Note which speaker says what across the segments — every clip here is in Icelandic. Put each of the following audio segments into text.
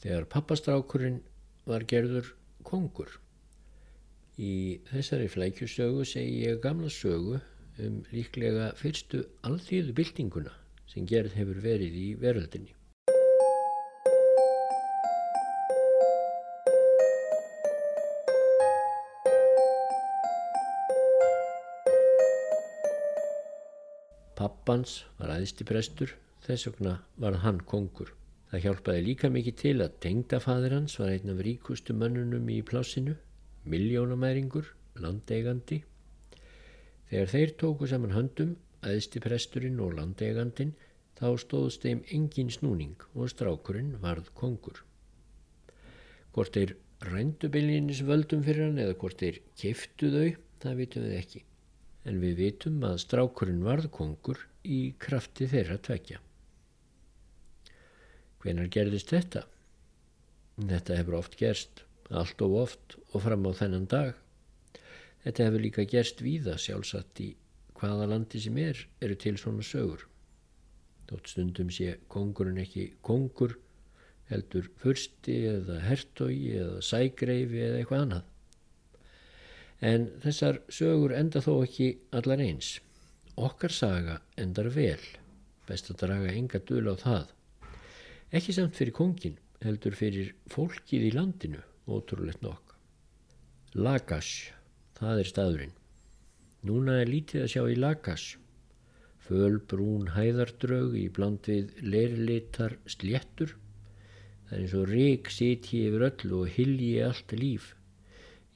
Speaker 1: þegar pappastrákurinn var gerður kongur. Í þessari flækjusögu segi ég gamla sögu um líklega fyrstu alþýðu byltinguna sem gerð hefur verið í veröldinni. Pappans var æðsti prestur, þess vegna var hann kongur. Það hjálpaði líka mikið til að tengdafadir hans var einn af ríkustu mönnunum í plásinu, miljónamæringur, landeigandi. Þegar þeir tóku saman höndum, æðsti presturinn og landeigandin, þá stóðst þeim engin snúning og strákurinn varð kongur. Hvort þeir rændu byljinis völdum fyrir hann eða hvort þeir kiftu þau, það vitum við ekki en við vitum að strákurinn varð kongur í krafti þeirra tvekja. Hvenar gerðist þetta? Þetta hefur oft gerst, allt og oft og fram á þennan dag. Þetta hefur líka gerst víða sjálfsagt í hvaða landi sem er eru til svona sögur. Þótt stundum sé kongurinn ekki kongur, heldur fyrsti eða hertói eða sægreifi eða eitthvað annað. En þessar sögur enda þó ekki allar eins. Okkar saga endar vel, best að draga enga dul á það. Ekki samt fyrir kongin, heldur fyrir fólkið í landinu, ótrúlegt nokk. Lagash, það er staðurinn. Núna er lítið að sjá í Lagash. Fölbrún hæðardrög í bland við leirlitar sléttur. Það er eins og rík siti yfir öllu og hilji allt líf.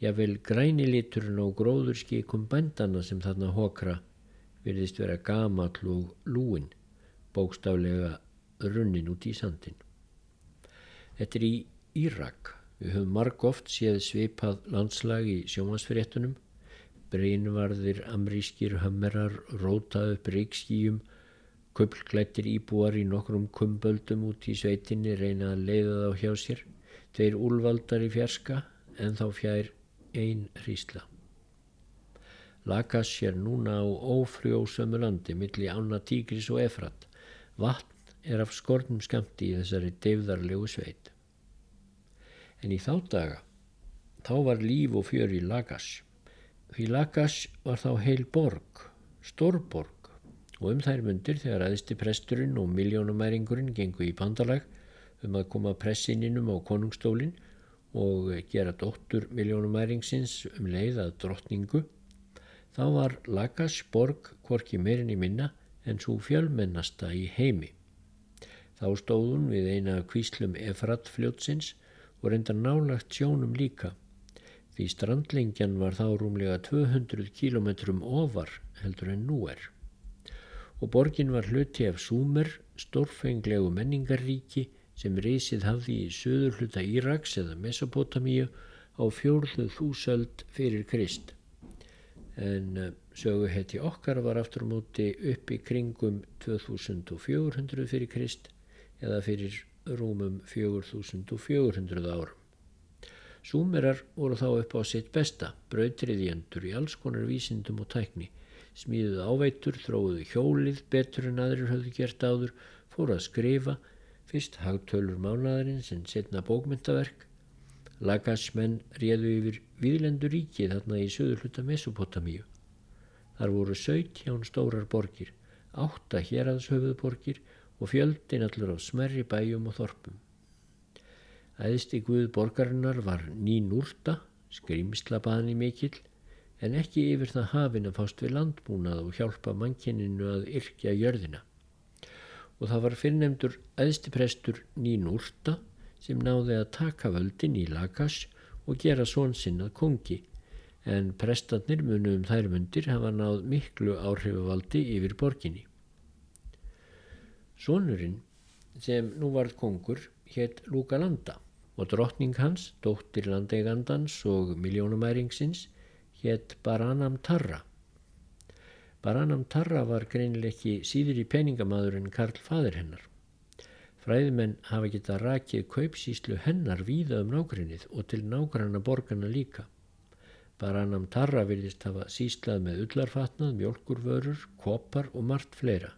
Speaker 1: Jável græniliturinn á gróðurskikum bændana sem þarna hokra virðist vera gamall og lúin, bókstaflega runnin út í sandin. Þetta er í Írak. Við höfum marg oft séð svipað landslag í sjómasfyrirtunum, breynvarðir, amrískir, hammerar, rótað upp reikskíum, köplklættir íbúar í nokkrum kumböldum út í sveitinni reyna að leiða þá hjá sér, tveir úlvaldar í fjarska en þá fjær ein hrísla. Lakas sér núna á ófrjósömu landi milli ána tígris og efrat. Vatn er af skornum skamti í þessari deyfðarlegu sveit. En í þá daga, þá var líf og fjör í Lakas. Því Lakas var þá heil borg, stórborg og um þær mundir þegar aðisti presturinn og miljónumæringurinn gengu í bandalag um að koma pressininum á konungstólinn og gera dóttur miljónumæringsins um leið að drottningu, þá var Lagasborg hvorki meirinni minna en svo fjölmennasta í heimi. Þá stóðun við eina kvíslum Efratfljótsins og reyndar nálagt sjónum líka, því strandlingjan var þá rúmlega 200 km ofar heldur en nú er. Og borgin var hluti af Súmer, stórfenglegu menningarríki sem reysið hafði í söður hluta Íraks eða Mesopotamíu á fjórðu þúsöld fyrir Krist. En uh, söguhetti okkar var aftur á móti upp í kringum 2400 fyrir Krist eða fyrir rúmum 4400 árum. Súmerar voru þá upp á sitt besta, brautriðjendur í alls konar vísindum og tækni, smíðuð áveitur, þróuðu hjólið betur en aðrir höfðu gert áður, fóru að skrifa, Fyrst hagtölur mánadarins en setna bókmyndaverk. Lagasmenn réðu yfir viðlendur ríki þarna í söður hluta Mesopotamíu. Þar voru söйтján stórar borgir, átta héraðshöfuðborgir og fjöldin allur á smerri bæjum og þorpum. Æðsti guð borgarinnar var Nínúrta, skrimslabaðni mikill, en ekki yfir það hafin að fást við landbúnað og hjálpa mannkinninu að yrkja jörðina og það var fyrrnemdur æðstiprestur Nínúrta sem náði að taka völdin í Lagas og gera svonsinn að kongi en prestatnir munum þær mundir hafa náð miklu áhrifavaldi yfir borginni. Sónurinn sem nú varð kongur hétt Lúkalanda og drottning hans, dóttir landeigandans og miljónumæringsins hétt Baranam Tarra Baranam Tarra var greinileg ekki síður í peningamaður en Karl fadir hennar. Fræðmenn hafa getað rakið kaupsíslu hennar víða um nákvæmnið og til nákvæmna borgarna líka. Baranam Tarra vilist hafa síslað með ullarfatnað, mjölkurvörur, kopar og margt fleira.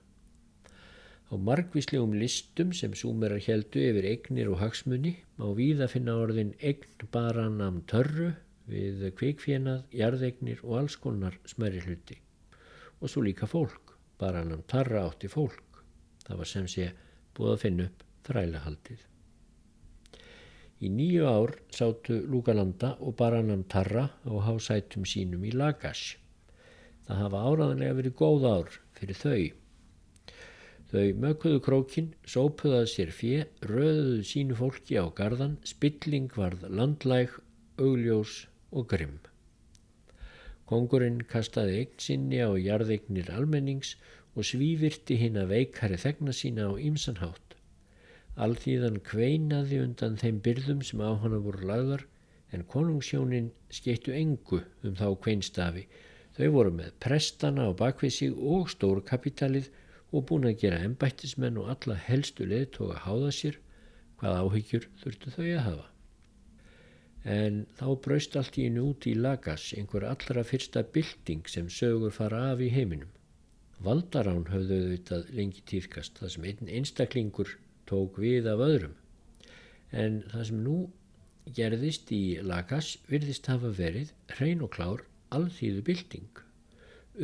Speaker 1: Á margvíslegum listum sem súmerar heldu yfir eignir og hagsmunni má víða finna orðin eign baranam törru við kvikfjenað, jarðeignir og alls konar smæri hluti. Og svo líka fólk, baranam tarra átti fólk. Það var sem sé búið að finna upp þrælahaldið. Í nýju ár sátu Lúgalanda og baranam tarra á hásætum sínum í Lagash. Það hafa áraðanlega verið góð ár fyrir þau Þau mökuðu krókin, sópuðað sér fjö, röðuðu sínu fólki á gardan, spilling varð landlæg, augljós og grimm. Kongurinn kastaði eign sinni á jarðeignir almennings og svívirti hinn að veikari þegna sína á ímsanhátt. Alþýðan kveinaði undan þeim byrðum sem á hana voru lagðar en konungsjónin skeittu engu um þá kveinstafi. Þau voru með prestana á bakvið sig og stórkapitalið og búin að gera ennbættismenn og alla helstu leðtóga háða sér hvað áhyggjur þurftu þau að hafa. En þá braust allt í einu út í Lagas einhver allra fyrsta bylting sem sögur fara af í heiminum. Valdarán höfðu auðvitað lengi týrkast það sem einn einstaklingur tók við af öðrum. En það sem nú gerðist í Lagas virðist hafa verið hrein og klár alþýðu bylting.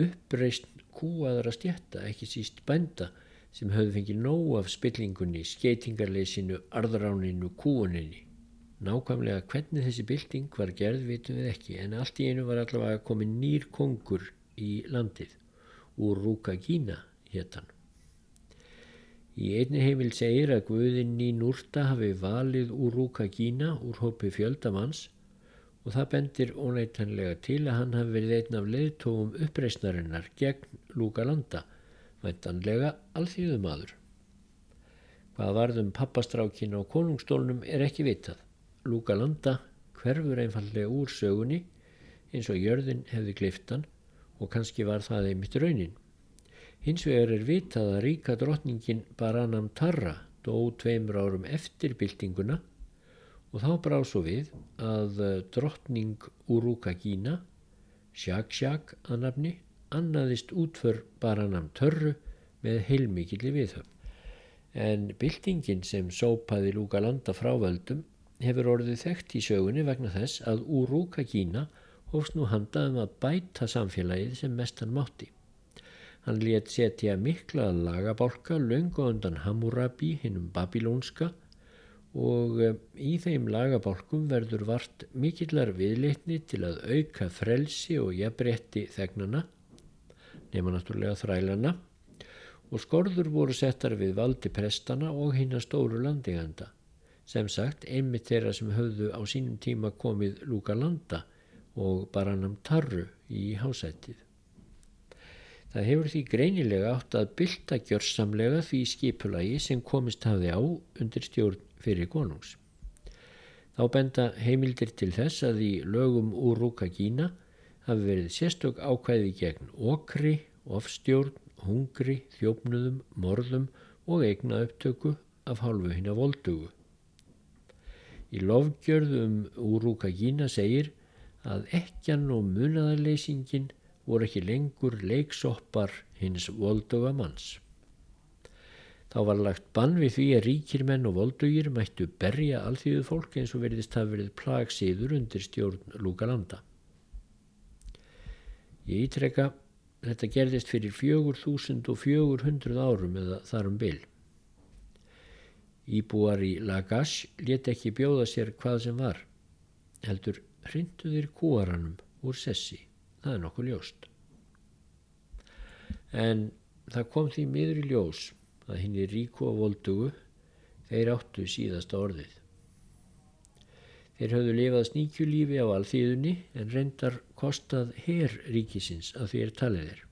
Speaker 1: Uppreist kúaðara stjætta, ekki síst bænda sem höfðu fengið nóg af spillingunni, skeitingarleysinu, arðráninu, kúuninni. Nákvæmlega hvernig þessi bylting var gerð vitum við ekki en allt í einu var allavega komið nýr kongur í landið úr Rúka Gína héttan. Í einni heimil segir að Guðinn í Núrta hafi valið úr Rúka Gína úr hópi fjöldamanns og það bendir óneitanlega til að hann hafi verið einn af leðtóum uppreysnarinnar gegn Lúgalanda, væntanlega alþýðumadur. Hvað varðum pappastrákin á konungstólnum er ekki vitað. Lúgalanda hverfur einfallega úr sögunni eins og jörðin hefði kliftan og kannski var það einmitt raunin. Hins vegar er vitað að ríka drotningin Baranam Tarra dó tveimur árum eftir byltinguna og þá brá svo við að eh, drottning Uruka Gína, Shag-Shag að nafni, annaðist útför baranam törru með heilmikilli viðhöfn. En byltingin sem sópaði Lúka landa frá völdum hefur orðið þekkt í sögunni vegna þess að Uruka Gína hófst nú handaðum að bæta samfélagið sem mestan mátti. Hann let setja mikla lagabálka löngu undan Hammurabi hinnum babilónska og eh, í þeim lagabálkum verður vart mikillar viðleitni til að auka frelsi og jafnrétti þegnana, nema náttúrulega þrælana, og skorður voru settar við valdi prestana og hinn að stóru landiganda, sem sagt einmitt þeirra sem höfðu á sínum tíma komið lúka landa og baranam tarru í hásætið. Það hefur því greinilega átt að bylta gjörsamlega því skipulagi sem komist hafði á undir stjórn fyrir konungs. Þá benda heimildir til þess að í lögum úr Rúka Kína hafi verið sérstök ákvæði gegn okri, ofstjórn, hungri, þjófnuðum, morðum og eigna upptöku af hálfu hinn að voldugu. Í lofgjörðum úr Rúka Kína segir að ekkjan og munaðarleysingin voru ekki lengur leiksoppar hins volduga manns. Þá var lagt bann við því að ríkir menn og voldugir mættu berja alþýðu fólk eins og veriðist hafi verið plagsíður undir stjórn Lúkalanda. Ég ítreka þetta gerðist fyrir fjögur þúsund og fjögur hundruð árum eða þarum byl. Íbúar í Lagash let ekki bjóða sér hvað sem var. Heldur hrinduðir kúaranum úr sessi. Það er nokkuð ljóst. En það kom því miður í ljós að hinn er ríku og voldugu, þeir áttu síðasta orðið. Þeir höfðu lifað sníkjulífi á alþýðunni en reyndar kostað herr ríkisins að því er talið er.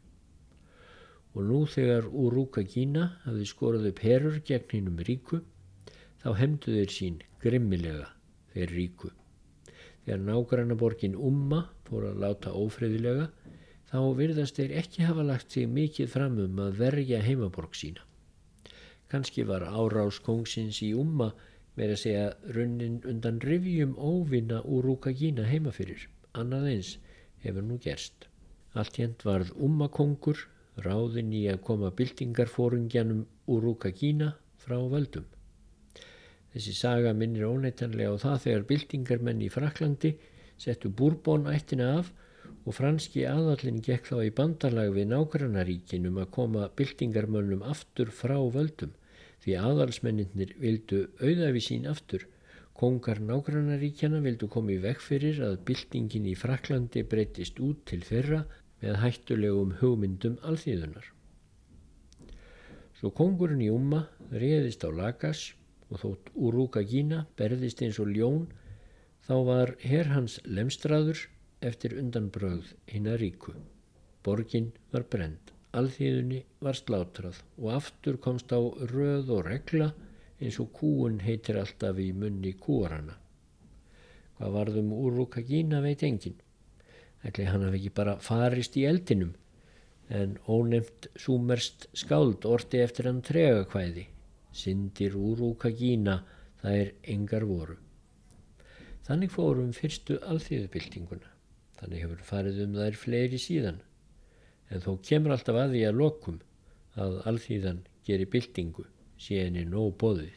Speaker 1: Og nú þegar Úrúka Kína hafði skorað upp herrur gegn hinnum ríku, þá hemdu þeir sín grimmilega þeir ríku. Þegar nágrannaborgin Umma fór að láta ófriðilega, þá virðast þeir ekki hafa lagt sig mikið fram um að verja heimaborg sína. Kanski var árás kongsins í umma verið að segja runnin undan rivjum óvinna úr Rúkagína heima fyrir. Annað eins hefur nú gerst. Allt hérnt varð ummakongur, ráðin í að koma byltingarfórungjanum úr Rúkagína frá völdum. Þessi saga minnir óneitanlega á það þegar byltingarmenn í Fraklandi settu búrbón ættina af og franski aðallin gekk þá í bandalag við nágrannaríkin um að koma byltingarmönnum aftur frá völdum því aðalsmenninir vildu auðafi sín aftur. Kongar nágrannaríkjana vildu koma í veg fyrir að byltingin í Fraklandi breytist út til þeirra með hættulegum hugmyndum alþýðunar. Svo kongurinn í Umma reyðist á Lagas og þótt Úrúka Gína berðist eins og ljón þá var herr hans lemstraður eftir undanbröð hinn að ríku. Borgin var brend, alþýðunni var slátrað og aftur komst á röð og regla eins og kúun heitir alltaf í munni kúarana. Hvað varðum úrúka gína veit engin. Ætli hann hafi ekki bara farist í eldinum en ónefnt súmerst skáld orti eftir hann trega hvæði. Sindir úrúka gína það er engar voru. Þannig fórum fyrstu alþýðubildinguna. Þannig hefur farið um þær fleiri síðan. En þó kemur alltaf að því að lokum að alþýðan gerir byltingu síðan er nóg bóðið.